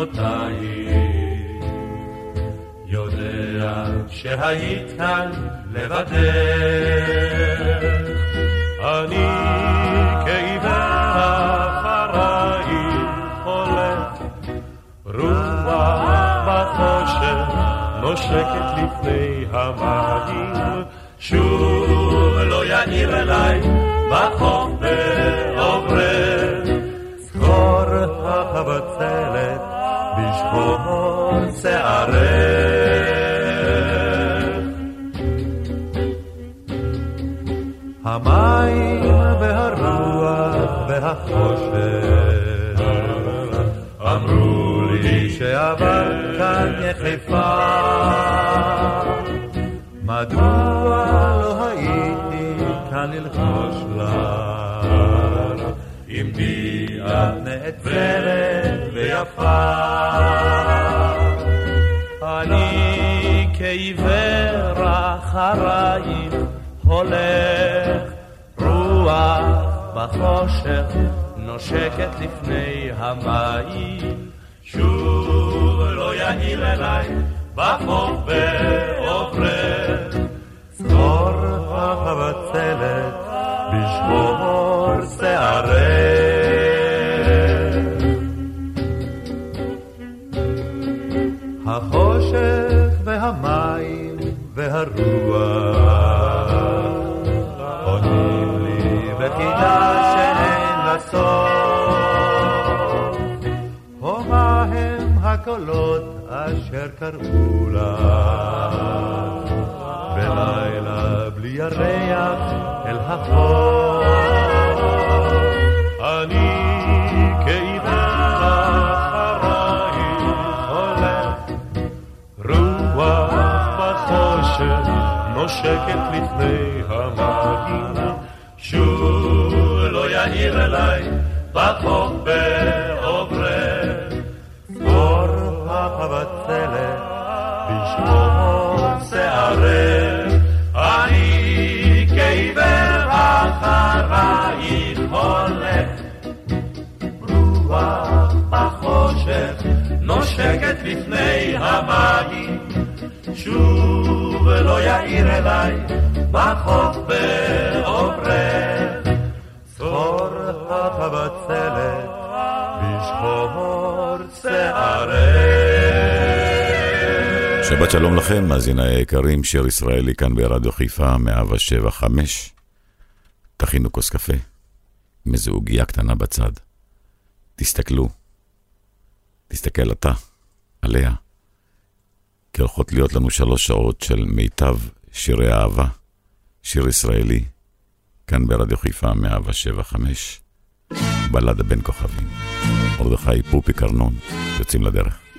עקבותייך יודע שהיית כאן לבדך. אני כעיוור אחרייך הולך. רוח בחושך נושקת לפני המים. שוב לא יאיר אליי בחוף שבת שלום לכם, מאזיני היקרים, שיר ישראלי כאן ברדיו חיפה, 175. תכינו כוס קפה, עם איזו עוגייה קטנה בצד. תסתכלו, תסתכל אתה, עליה, כי הולכות להיות לנו שלוש שעות של מיטב שירי אהבה, שיר ישראלי, כאן ברדיו חיפה, 175. בלדה בין כוכבים. מרדכי פופי קרנון, יוצאים לדרך.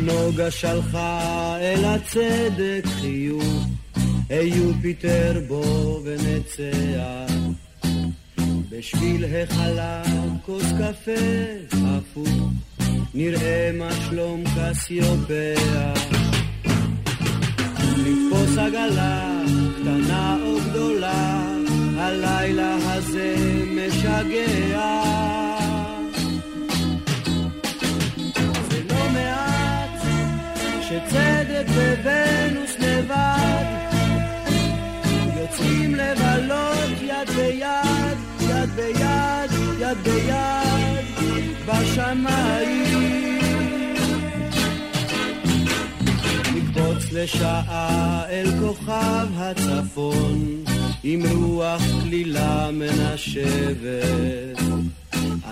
הנוגה שלחה אל הצדק חיוך, היו פיטר בו ונצח. בשביל החלב כוס קפה הפוך, נראה מה שלום קסיופיה. לתפוס עגלה, קטנה או גדולה, הלילה הזה משגע. שצדק וונוס לבד. יוצאים לבלות יד ביד, יד ביד, יד ביד בשמיים. לקפוץ לשעה אל כוכב הצפון עם רוח כלילה מנשבת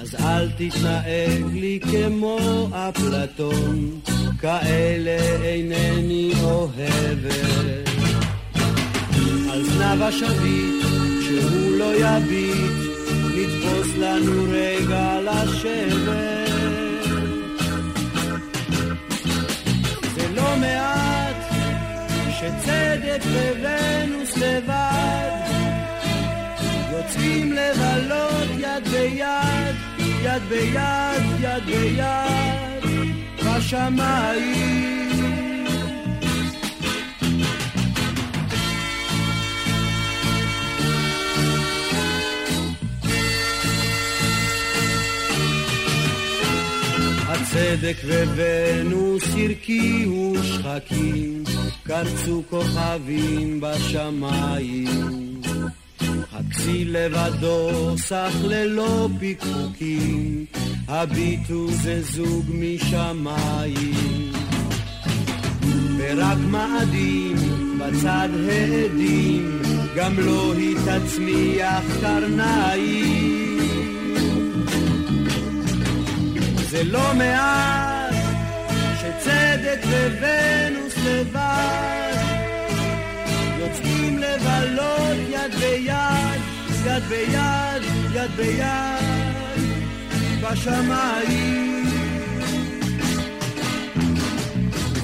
אז אל תתנהג לי כמו אפלטון, כאלה אינני אוהבת. על זנב השביט, שהוא לא יביט, לתפוס לנו רגע לשבת. זה לא מעט שצדק וונוס לבד יוצאים לבלות יד ביד, יד ביד, יד ביד, בשמיים. הצדק וונוס הרקיעו שחקים, קרצו כוכבים בשמיים. הכסיל לבדו סך ללא פיקחוקים, הביטו זה זוג משמיים. ורק מאדים בצד העדים, גם לא היא תצמיח קרניים. זה לא מעט שצדק וונוס לבד יוצאים לבלות יד ביד, יד ביד, יד ביד, בשמיים.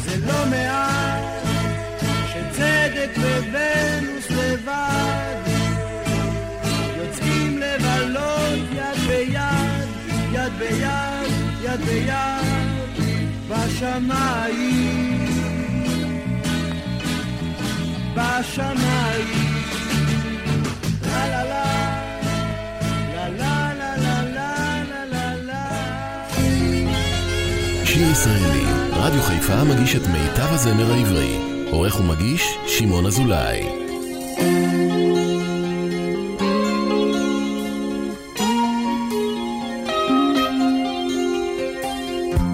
זה לא מעט שצדק וונוס לבד יוצאים לבלות יד ביד, יד ביד, יד ביד, בשמיים. בשמיים. לה לה לה, שיר ישראלי, רדיו חיפה מגיש את מיטב הזמר העברי. עורך ומגיש, שמעון אזולאי.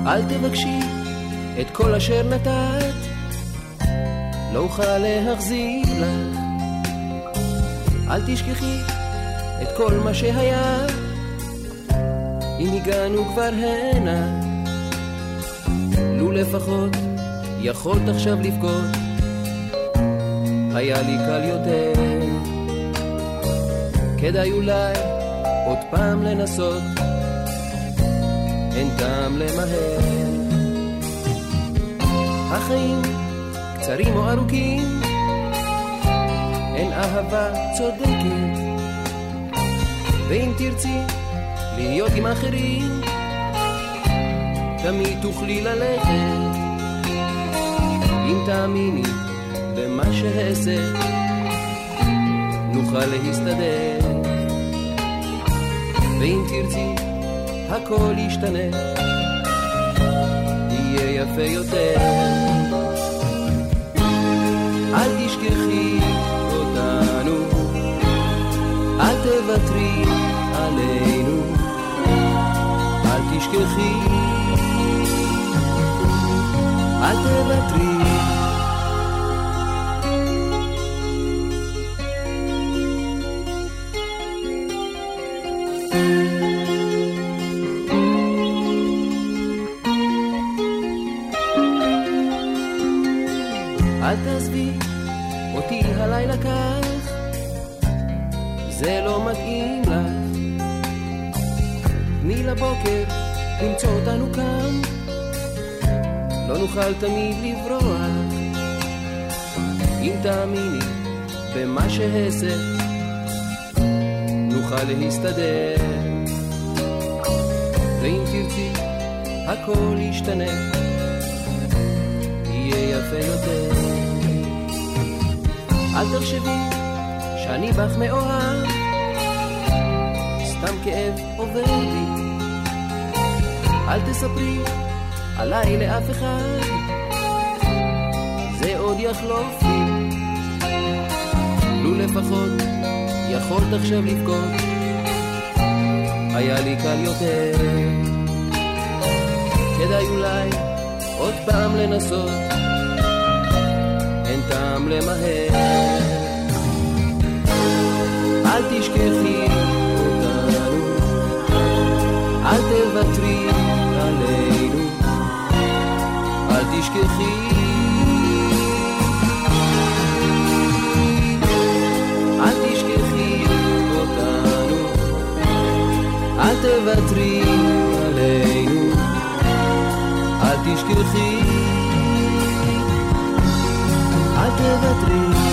אל תבקשי את כל אשר נתת, לא אוכל להחזיר לך. אל תשכחי את כל מה שהיה, אם הגענו כבר הנה. לו לפחות יכולת עכשיו לבכות, היה לי קל יותר. כדאי אולי עוד פעם לנסות. אין טעם למהר. החיים קצרים או ארוכים, אין אהבה צודקת. ואם תרצי להיות עם אחרים, תמיד תוכלי ללכת. אם תאמיני במה שאעשה, נוכל להסתדר. ואם תרצי הכל ישתנה, יהיה יפה יותר. אל תשכחי אותנו, אל תוותרי עלינו, אל תשכחי, אל תוותרי. במה שאעשה, נוכל להסתדר. ואם תרצי, הכל ישתנה. יהיה יפה יותר. אל תחשבי שאני בך מאוהב, סתם כאב עובר לי. אל תספרי עליי לאף אחד, זה עוד יחלוף לפחות יכולת עכשיו לבכות, היה לי קל יותר. כדאי אולי עוד פעם לנסות, אין טעם למהר. אל תשכחי אותנו, אל תוותרי עלינו, אל תשכחי. אל תוותרי עלינו, אל תשכחי, אל תוותרי.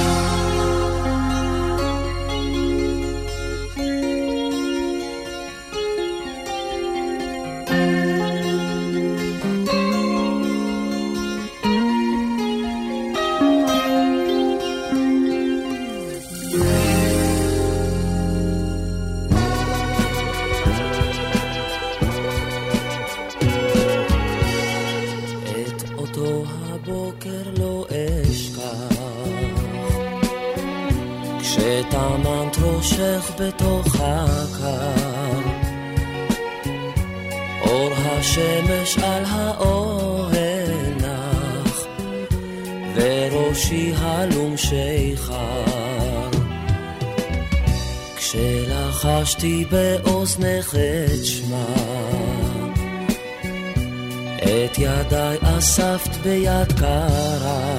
ביד קרה,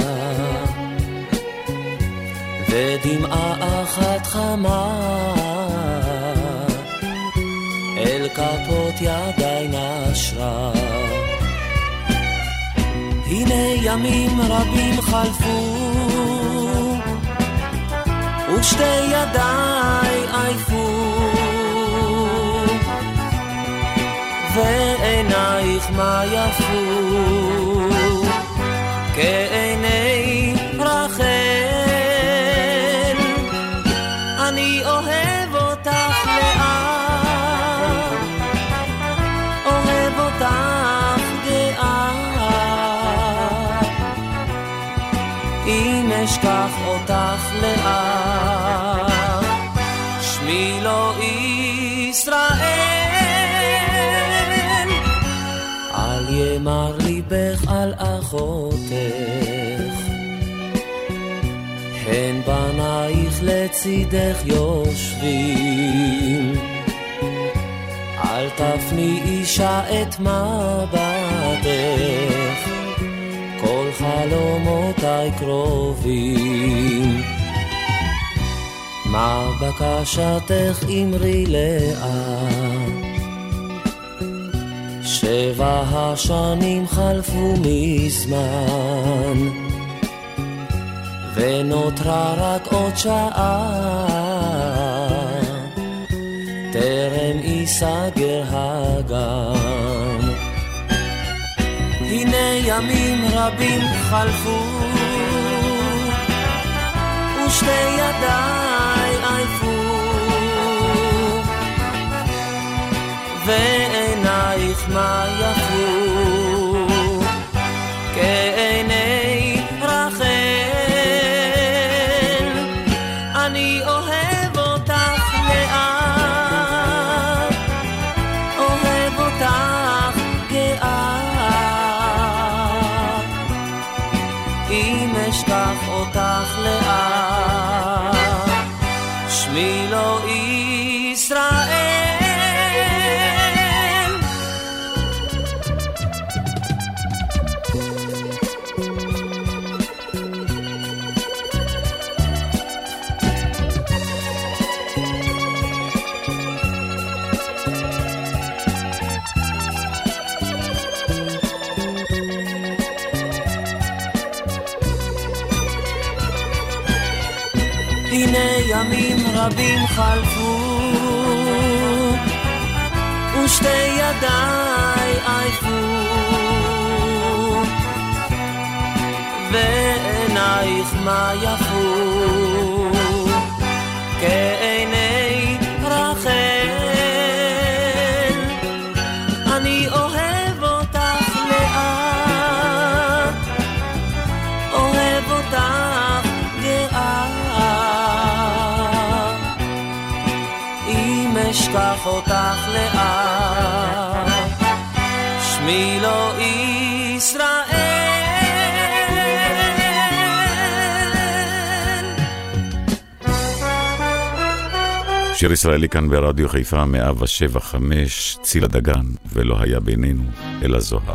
ודמעה אחת חמה אל כפות ידיי נשרה. הנה ימים רבים חלפו, ושתי ידיי עייפו. ועינייך מה יפו כעיני על אחותך הן בנייך לצידך יושבים. אל תפני אישה את מבטך. כל חלומותיי קרובים. מה בקשתך אמרי לאט שבע השנים חלפו מזמן ונותרה רק עוד שעה. טרם ייסגר הגן. הנה ימים רבים חלפו ושתי ידיי עייפו. ועינייך מה יפו רבים חלפו ושתי ידיי עייפו. ועינייך מה יפו שיר ישראלי כאן ברדיו חיפה, מאה ושבע חמש, צילה דגן, ולא היה בינינו אלא זוהר.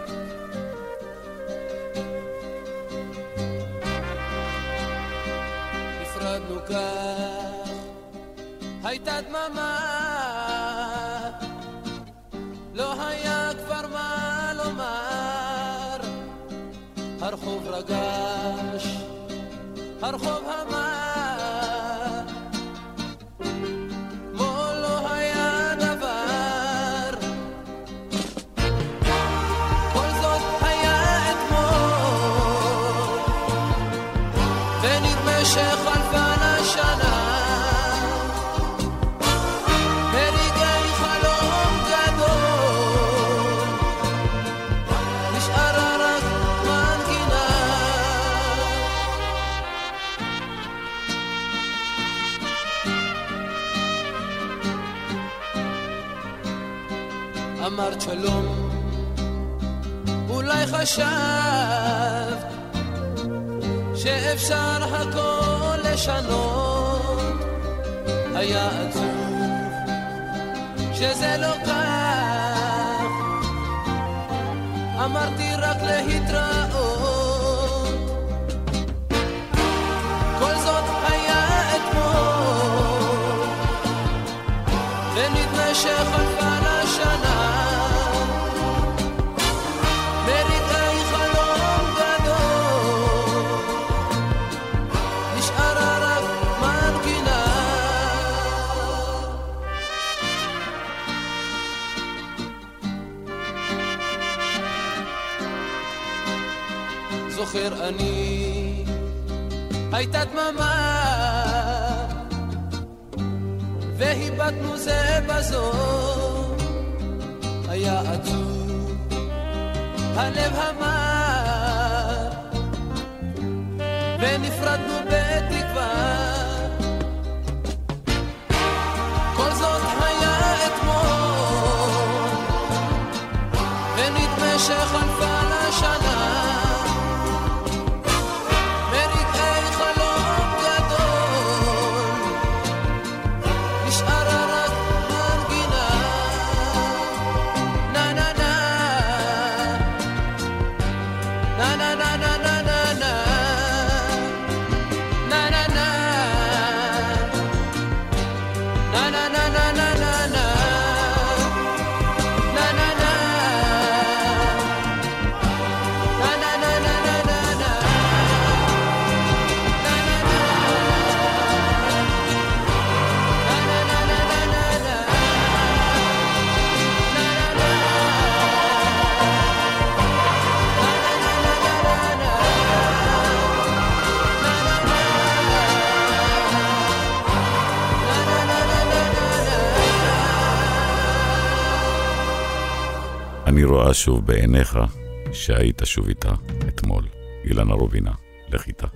חשב שאפשר הכל לשנות, היה עצוב שזה לא כך. אמרתי רק להתראות זוכר אני, הייתה דממה, והיבטנו זה בזו, היה עצוב, הלב המר. na na na רואה שוב בעיניך שהיית שוב איתה אתמול. אילנה רובינה, לכיתה.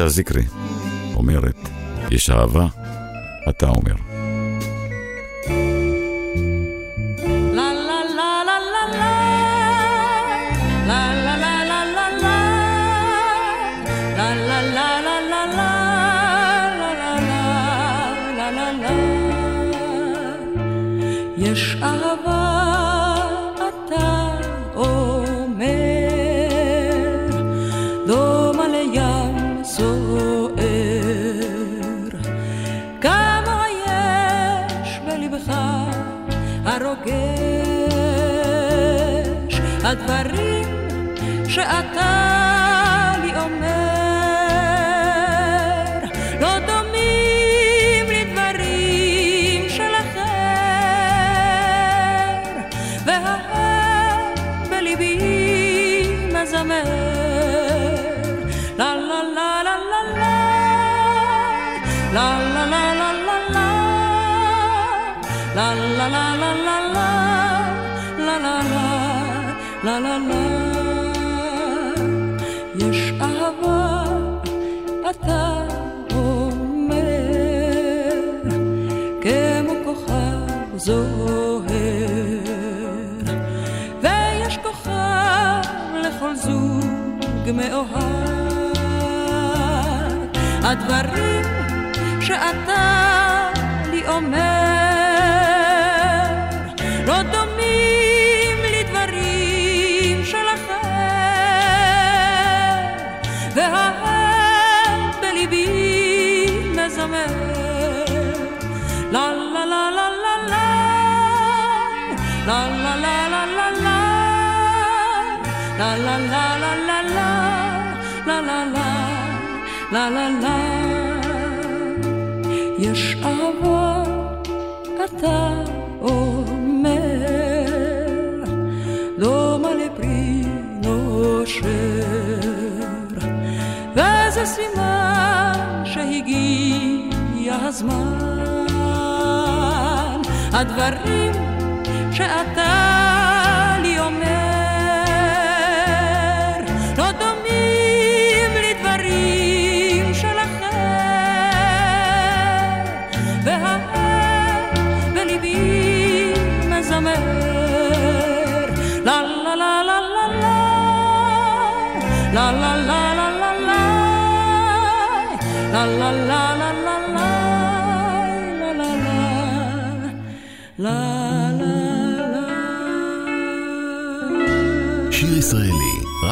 עליזה זיקרי אומרת, יש אהבה, אתה אומר. לה לה לה. יש אהבה, אתה אומר, כמו כוכב זוהר, ויש כוכב לכל זוג מאוהב. הדברים שאתה לי אומר, לא לה לה לה לה לה לה, לה לה לה לה לה לה. יש אהבה, אתה אומר, דומה לפרי נושר, וזה סימן שהגיע הזמן, הדברים שאתה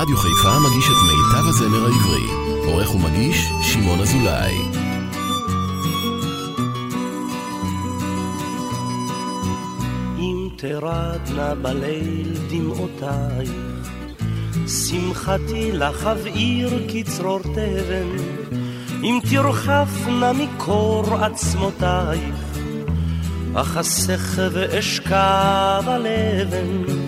רדיו חיפה מגיש את מיטב הזמר העברי. עורך ומגיש, שמעון אזולאי. אם תרדנה בליל דמעותייך, שמחתי לך אבעיר כצרור תבן, אם תרחפנה מקור עצמותייך, אחסך ואשכב על אבן,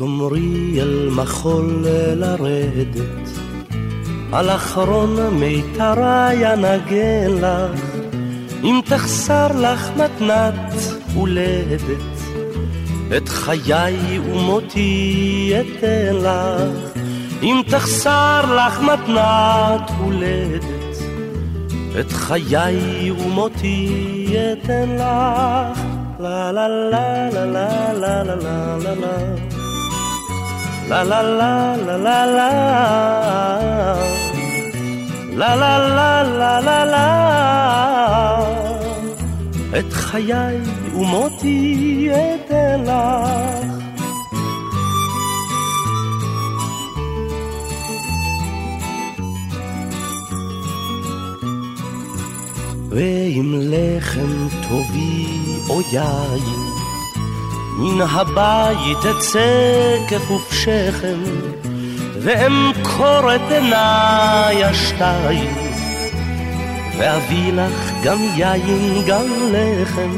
תאמרי אל מחול לרדת, על אחרון מיתרי ינגן לך, אם תחסר לך מתנת הולדת, את חיי ומותי אתן לך, אם תחסר לך מתנת הולדת, את חיי ומותי אתן לך. la la la la la la la la la La la la la la la. La la la la la la. את חיי ומותי אתן לך. ועם לחם טובי או יין מן הבית אצא כפוף שכם, ואמכור את עיניי השתיים, ואביא לך גם יין גם לחם,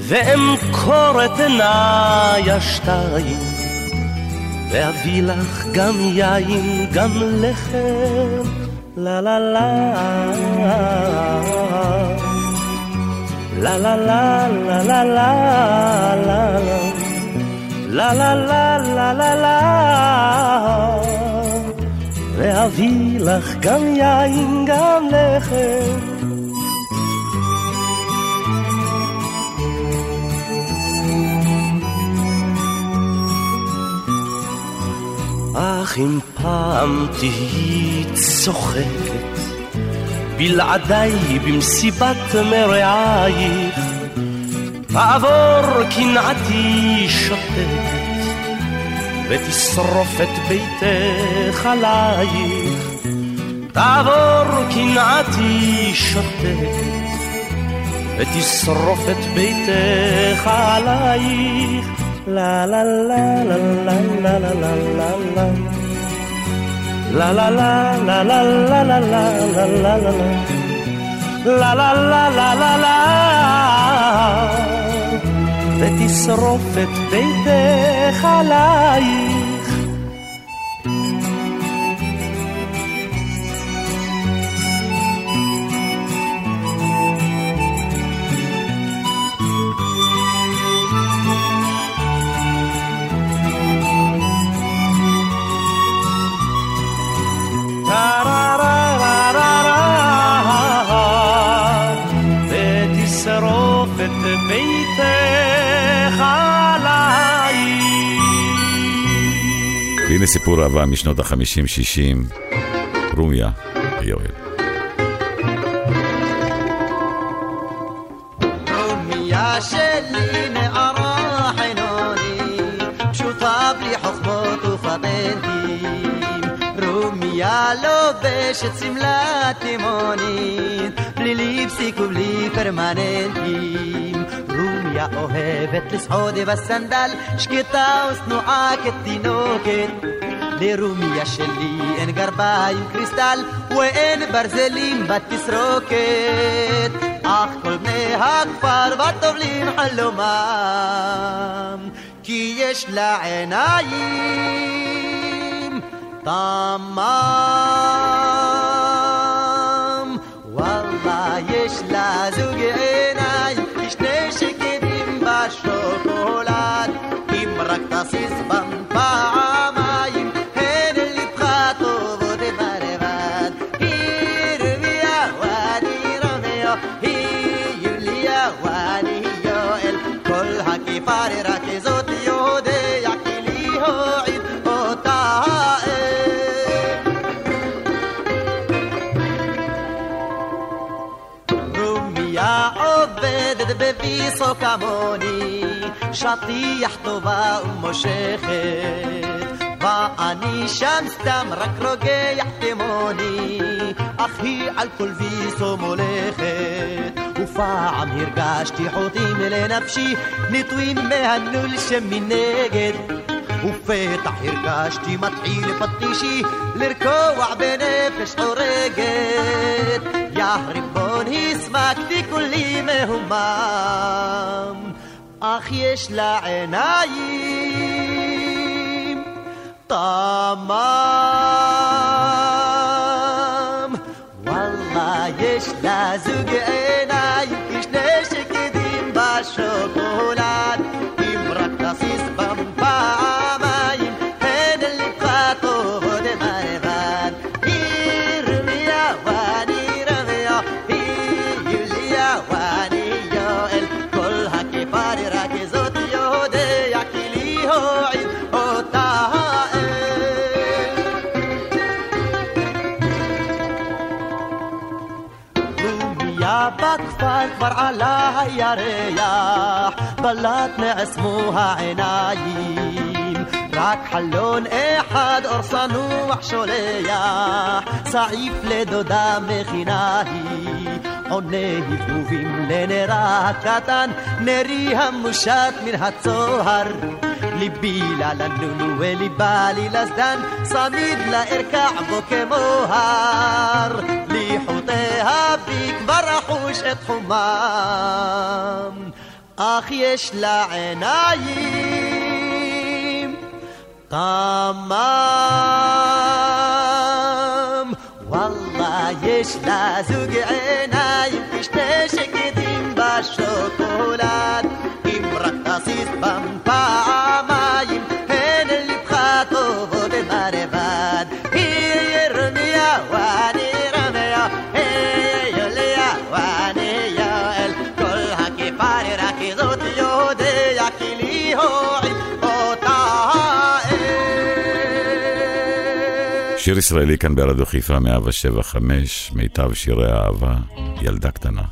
ואמכור את עיניי השתיים, ואביא לך גם יין גם לחם, לה לה לה La la la la la la la la. La la la la la ואביא לך גם יין גם לחם אך אם פעם תהיי צוחקת בלעדיי במסיבת מרעייך, תעבור קנאתי שותקת, ותשרוף את ביתך עלייך. תעבור קנאתי שותקת, ותשרוף את ביתך עלייך. לה לה לה לה לה לה לה לה לה La la la la la la la la la la la la la la la la la ותשרוף את ביתך עלייך ביתך עליי. והנה סיפור אהבה משנות החמישים-שישים, רומיה ויואל. רומיה שלי לובשת שמלת תימונית, בלי ליפסיק ובלי פרמננטים. רומיה אוהבת לסעוד בסנדל, שקטה ושנואה כתינוקת. לרומיה שלי אין גרביים קריסטל ואין ברזלים בתסרוקת אך כל בני הכפר בטובלים חלומם כי יש לה עיניים طمام والله يشلى زوج عيناي يشتري شكدين بشوكولاد يمرك تصيص بنطاع בביסו כמוני, שטיח טובה ומושכת. ואני שם סתם רק רוגע תימוני, אך היא על כל ויסו מולכת. ופעם הרגשתי חוטים לנפשי, נטועים מהנול שמנגד. وفي طحير كاشتي ما تحيلي فتيشي لركوع بنفش حريقت يا هربون هي سماكتي كل ما همام أخ يش عينايم طمام والله يش لا בלט מעצמו העיניים רק חלון אחד אור צנוח שולח צעיף לדודה מכינה היא עונה הבהובים לנרה הקטן נרי המושט מן הצוהר ליבי לה לנונו וליבה לי לזדן צמיד לה ארקע בו כמו הר ליחותיה בי כבר אחוש את חומם آخ يشلع عينايم طمام والله يشلع زوق عينايم שיר ישראלי כאן ברדיו חיפה 107 מיטב שירי האהבה, ילדה קטנה.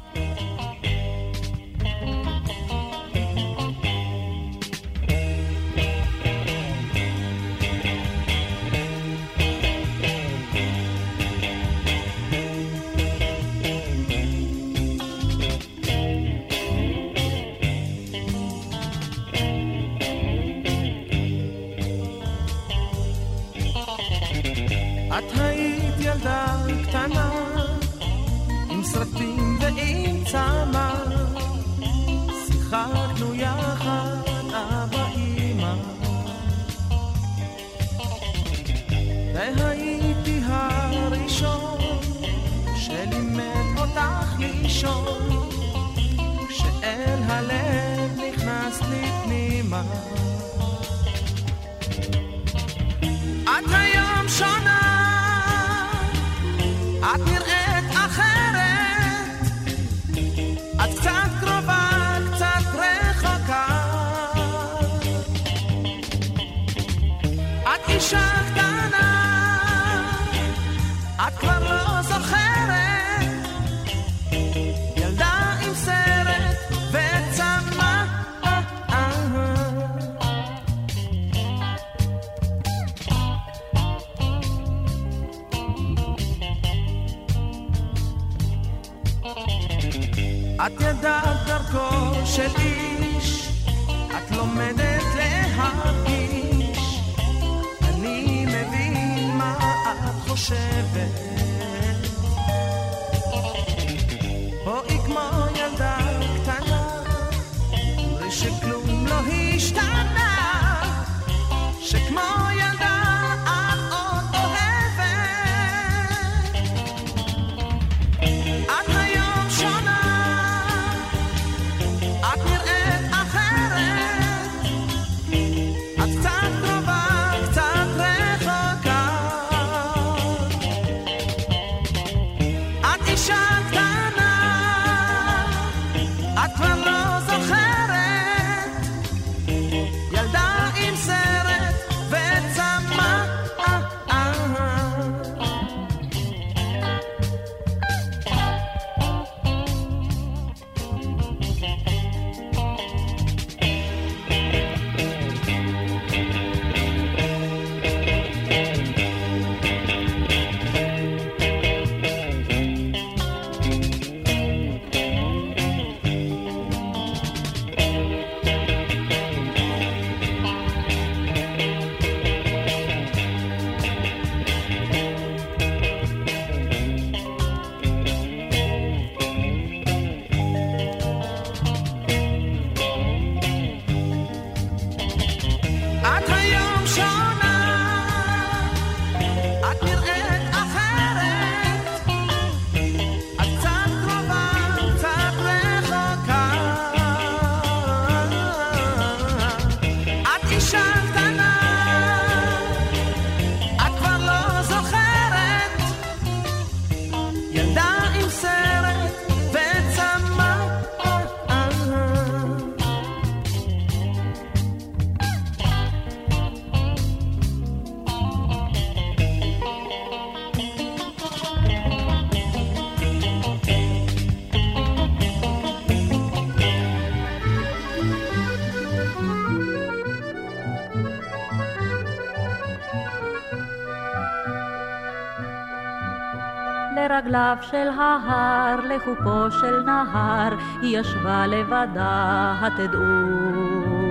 לרגליו של ההר, לחופו של נהר, היא ישבה לבדה, התדעו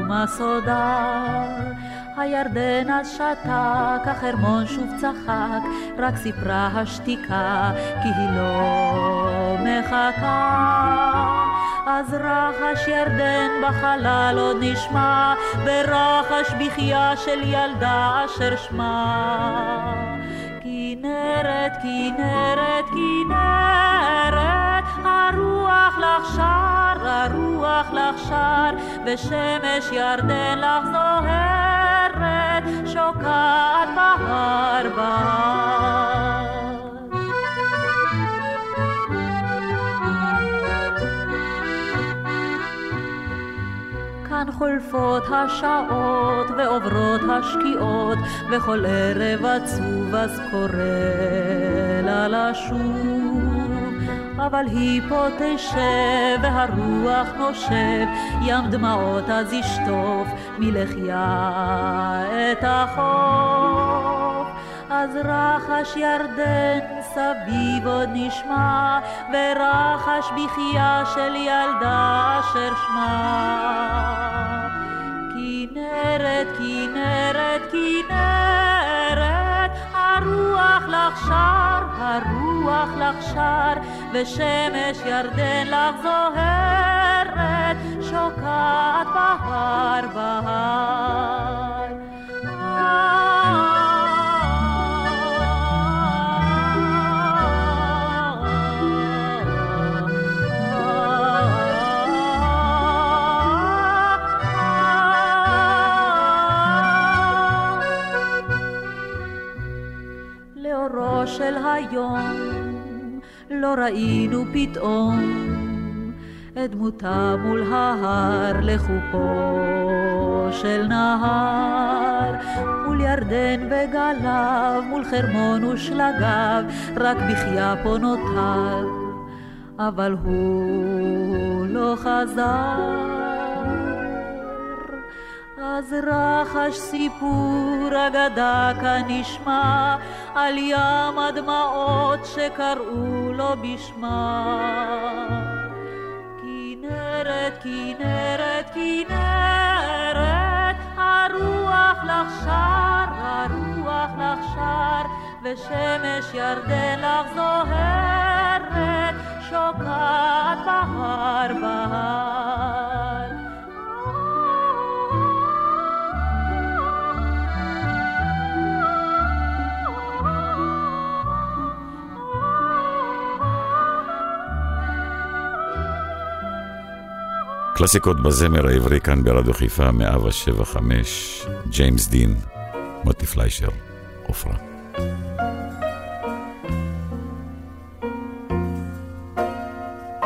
מה סודה. הירדן אז שתק, החרמון שוב צחק, רק סיפרה השתיקה, כי היא לא מחכה. אז רחש ירדן בחלל עוד נשמע, ורחש בחייה של ילדה אשר שמה. כנרת, כנרת, כנרת, הרוח לך שר, הרוח לך שר, ושמש ירדן לך זוהרת, שוקעת בהר בהר. כאן חולפות השעות ועוברות השקיעות וכל ערב עצוב אז קורא לה לשוב אבל היא פה תשב והרוח נושב ים דמעות אז ישטוף מלחיה את החוף אז רחש ירדן סביב עוד נשמע, ורחש בחייה של ילדה אשר שמה. כנרת, כנרת, כנרת, הרוח לך שר, הרוח לך שר, ושמש ירדן לך זוהרת, שוקעת בהר בהר. היום לא ראינו פתאום את דמותה מול ההר לחופו של נהר. מול ירדן וגליו מול חרמון ושלגיו רק בחייה פה נותר אבל הוא לא חזר אז רחש סיפור אגדה כאן נשמע על ים הדמעות שקראו לו בשמה. כנרת, כנרת, כנרת, הרוח לך שר, הרוח לך שר, ושמש ירדן לך זוהרת, שוקעת בהר בהר. קלאסיקות בזמר העברי כאן ברדיו חיפה 175, ג'יימס דין, מוטי פליישר, עופרה.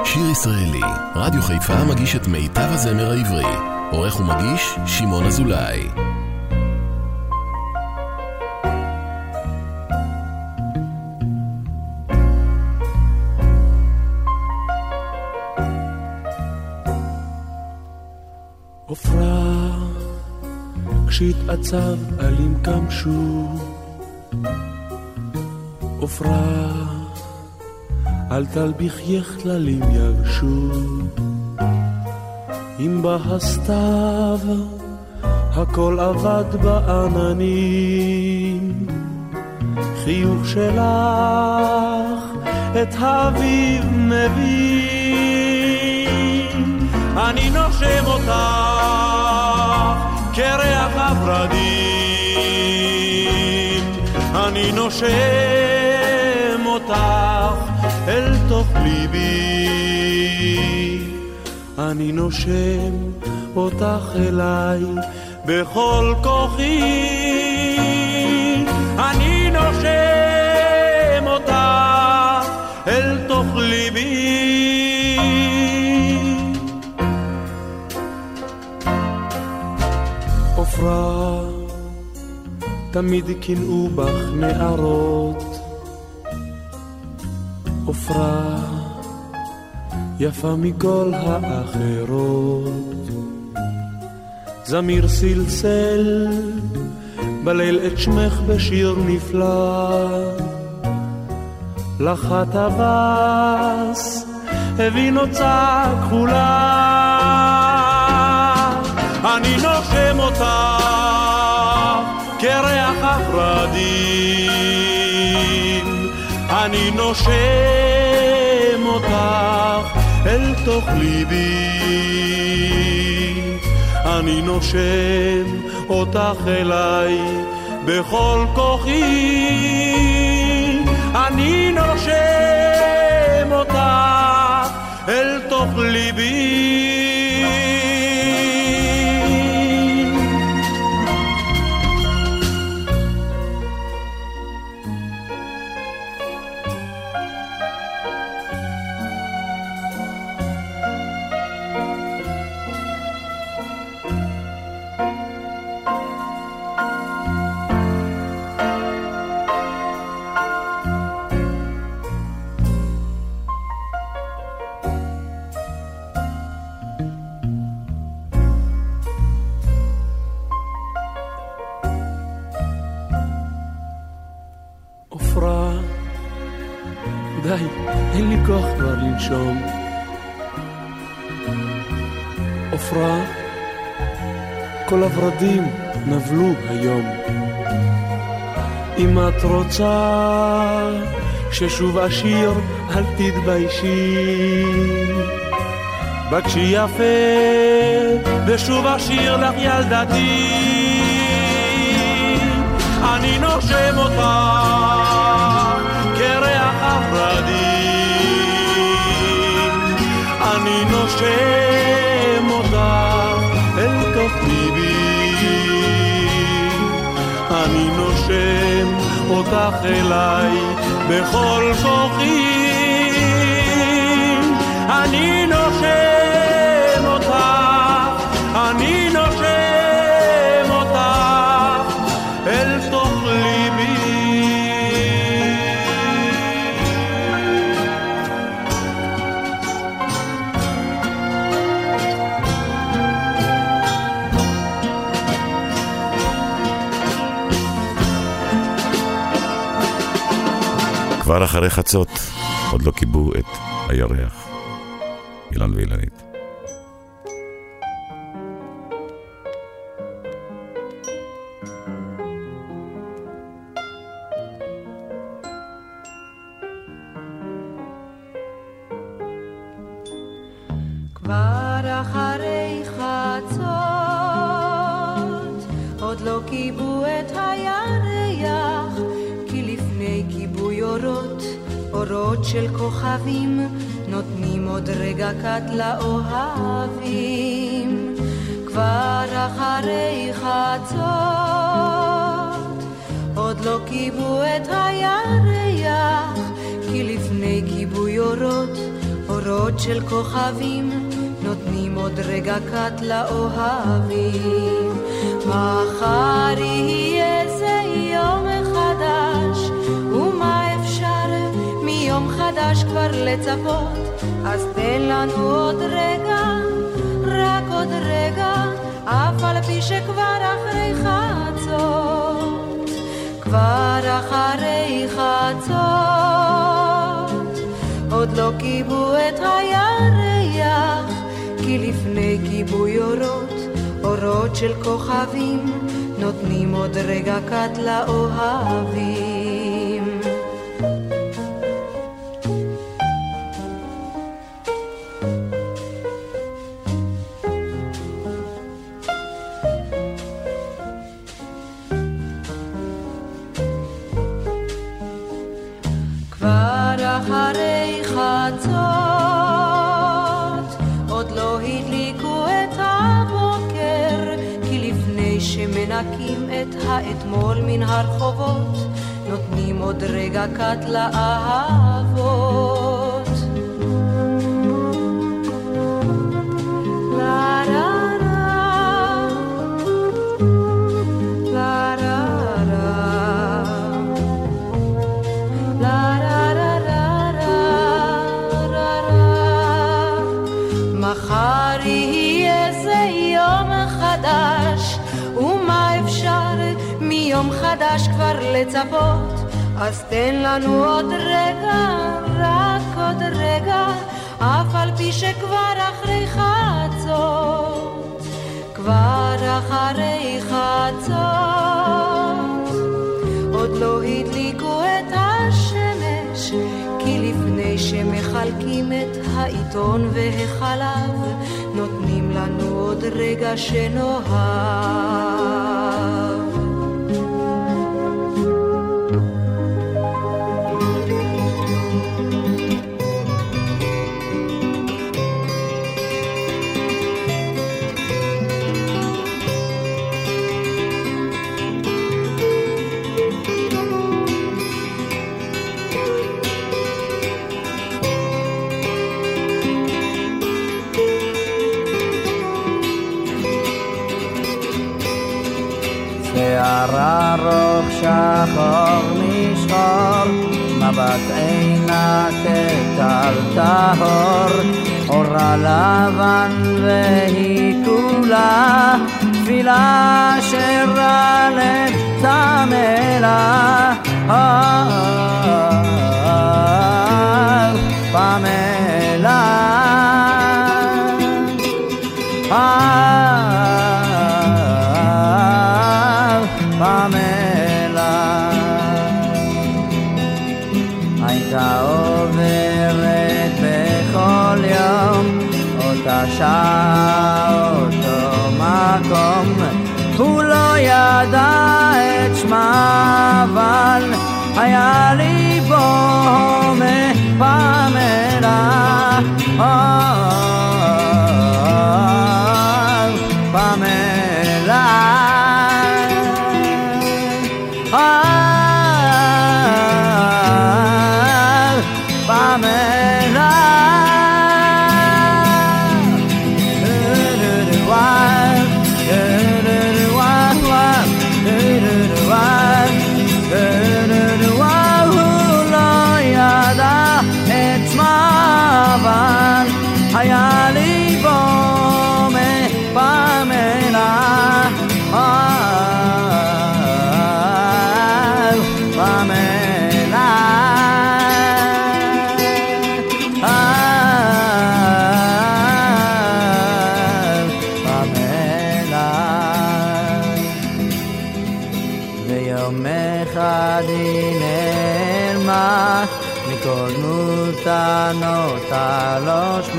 שיר ישראלי, רדיו חיפה מגיש את מיטב הזמר העברי. עורך ומגיש, שמעון אזולאי. כשהתעצב אלים קמשו. עופרה, אל תלביכייך כללים יבשו. אם בא הסתיו, הכל אבד בעננים. חיוך שלך את האביב מביא. אני נושם אותך כריח הורדים. אני נושם אותך אל תוך ליבי. אני נושם אותך אליי בכל כוחי. תמיד קינאו בך נערות. עופרה, יפה מכל האחרות. זמיר סלסל בליל את שמך בשיר נפלא. לחת הבס הביא נוצה כחולה. אני נושם אותה אני נושם אותך אל תוך ליבי, אני נושם אותך אליי בכל כוחי, אני נושם אותך אל תוך ליבי. רוצה ששוב אשיר, אל תתביישי. בקשי יפה, ושוב אשיר לך ילדתי. אני נושם אותה כריח הורדים. אני נושם אותך אליי בכל כוחי. אני נושם כבר אחרי חצות, עוד לא כיבו את הירח. אילן ואילנית. קט לאוהבים. מחר יהיה זה יום חדש, ומה אפשר מיום חדש כבר לצפות? אז תן לנו עוד רגע, רק עוד רגע, אף על פי שכבר אחרי חצות. כבר אחרי חצות, עוד לא כיבו כיבוי אורות, אורות של כוכבים, נותנים עוד רגע קט לאוהבים. כבר אחרי חצות, שמנקים את האתמול מן הרחובות, נותנים עוד רגע קט לאהבות. לצפות? אז תן לנו עוד רגע, רק עוד רגע, אף על פי שכבר אחרי חצות, כבר אחרי חצות, עוד לא הדליקו את השמש, כי לפני שמחלקים את העיתון והחלב, נותנים לנו עוד רגע שנאהב. שחור משחור, מבט עינה כטל טהור, אורה לבן והיא כולה תפילה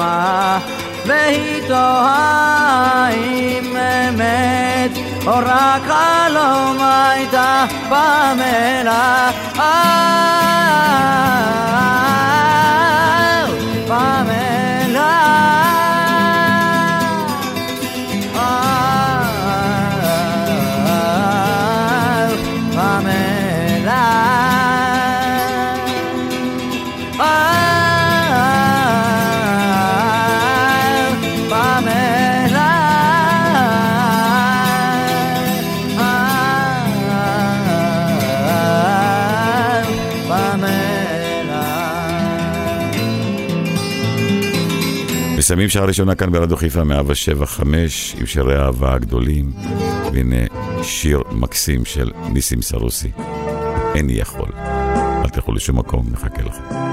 שמה והיא תוהה אם אמת. או רק חלום הייתה פמלה מסיימים שעה ראשונה כאן ברדיו חיפה 175 עם שירי האהבה הגדולים. והנה שיר מקסים של ניסים סרוסי. איני יכול. אל תלכו לשום מקום, מחכה לכם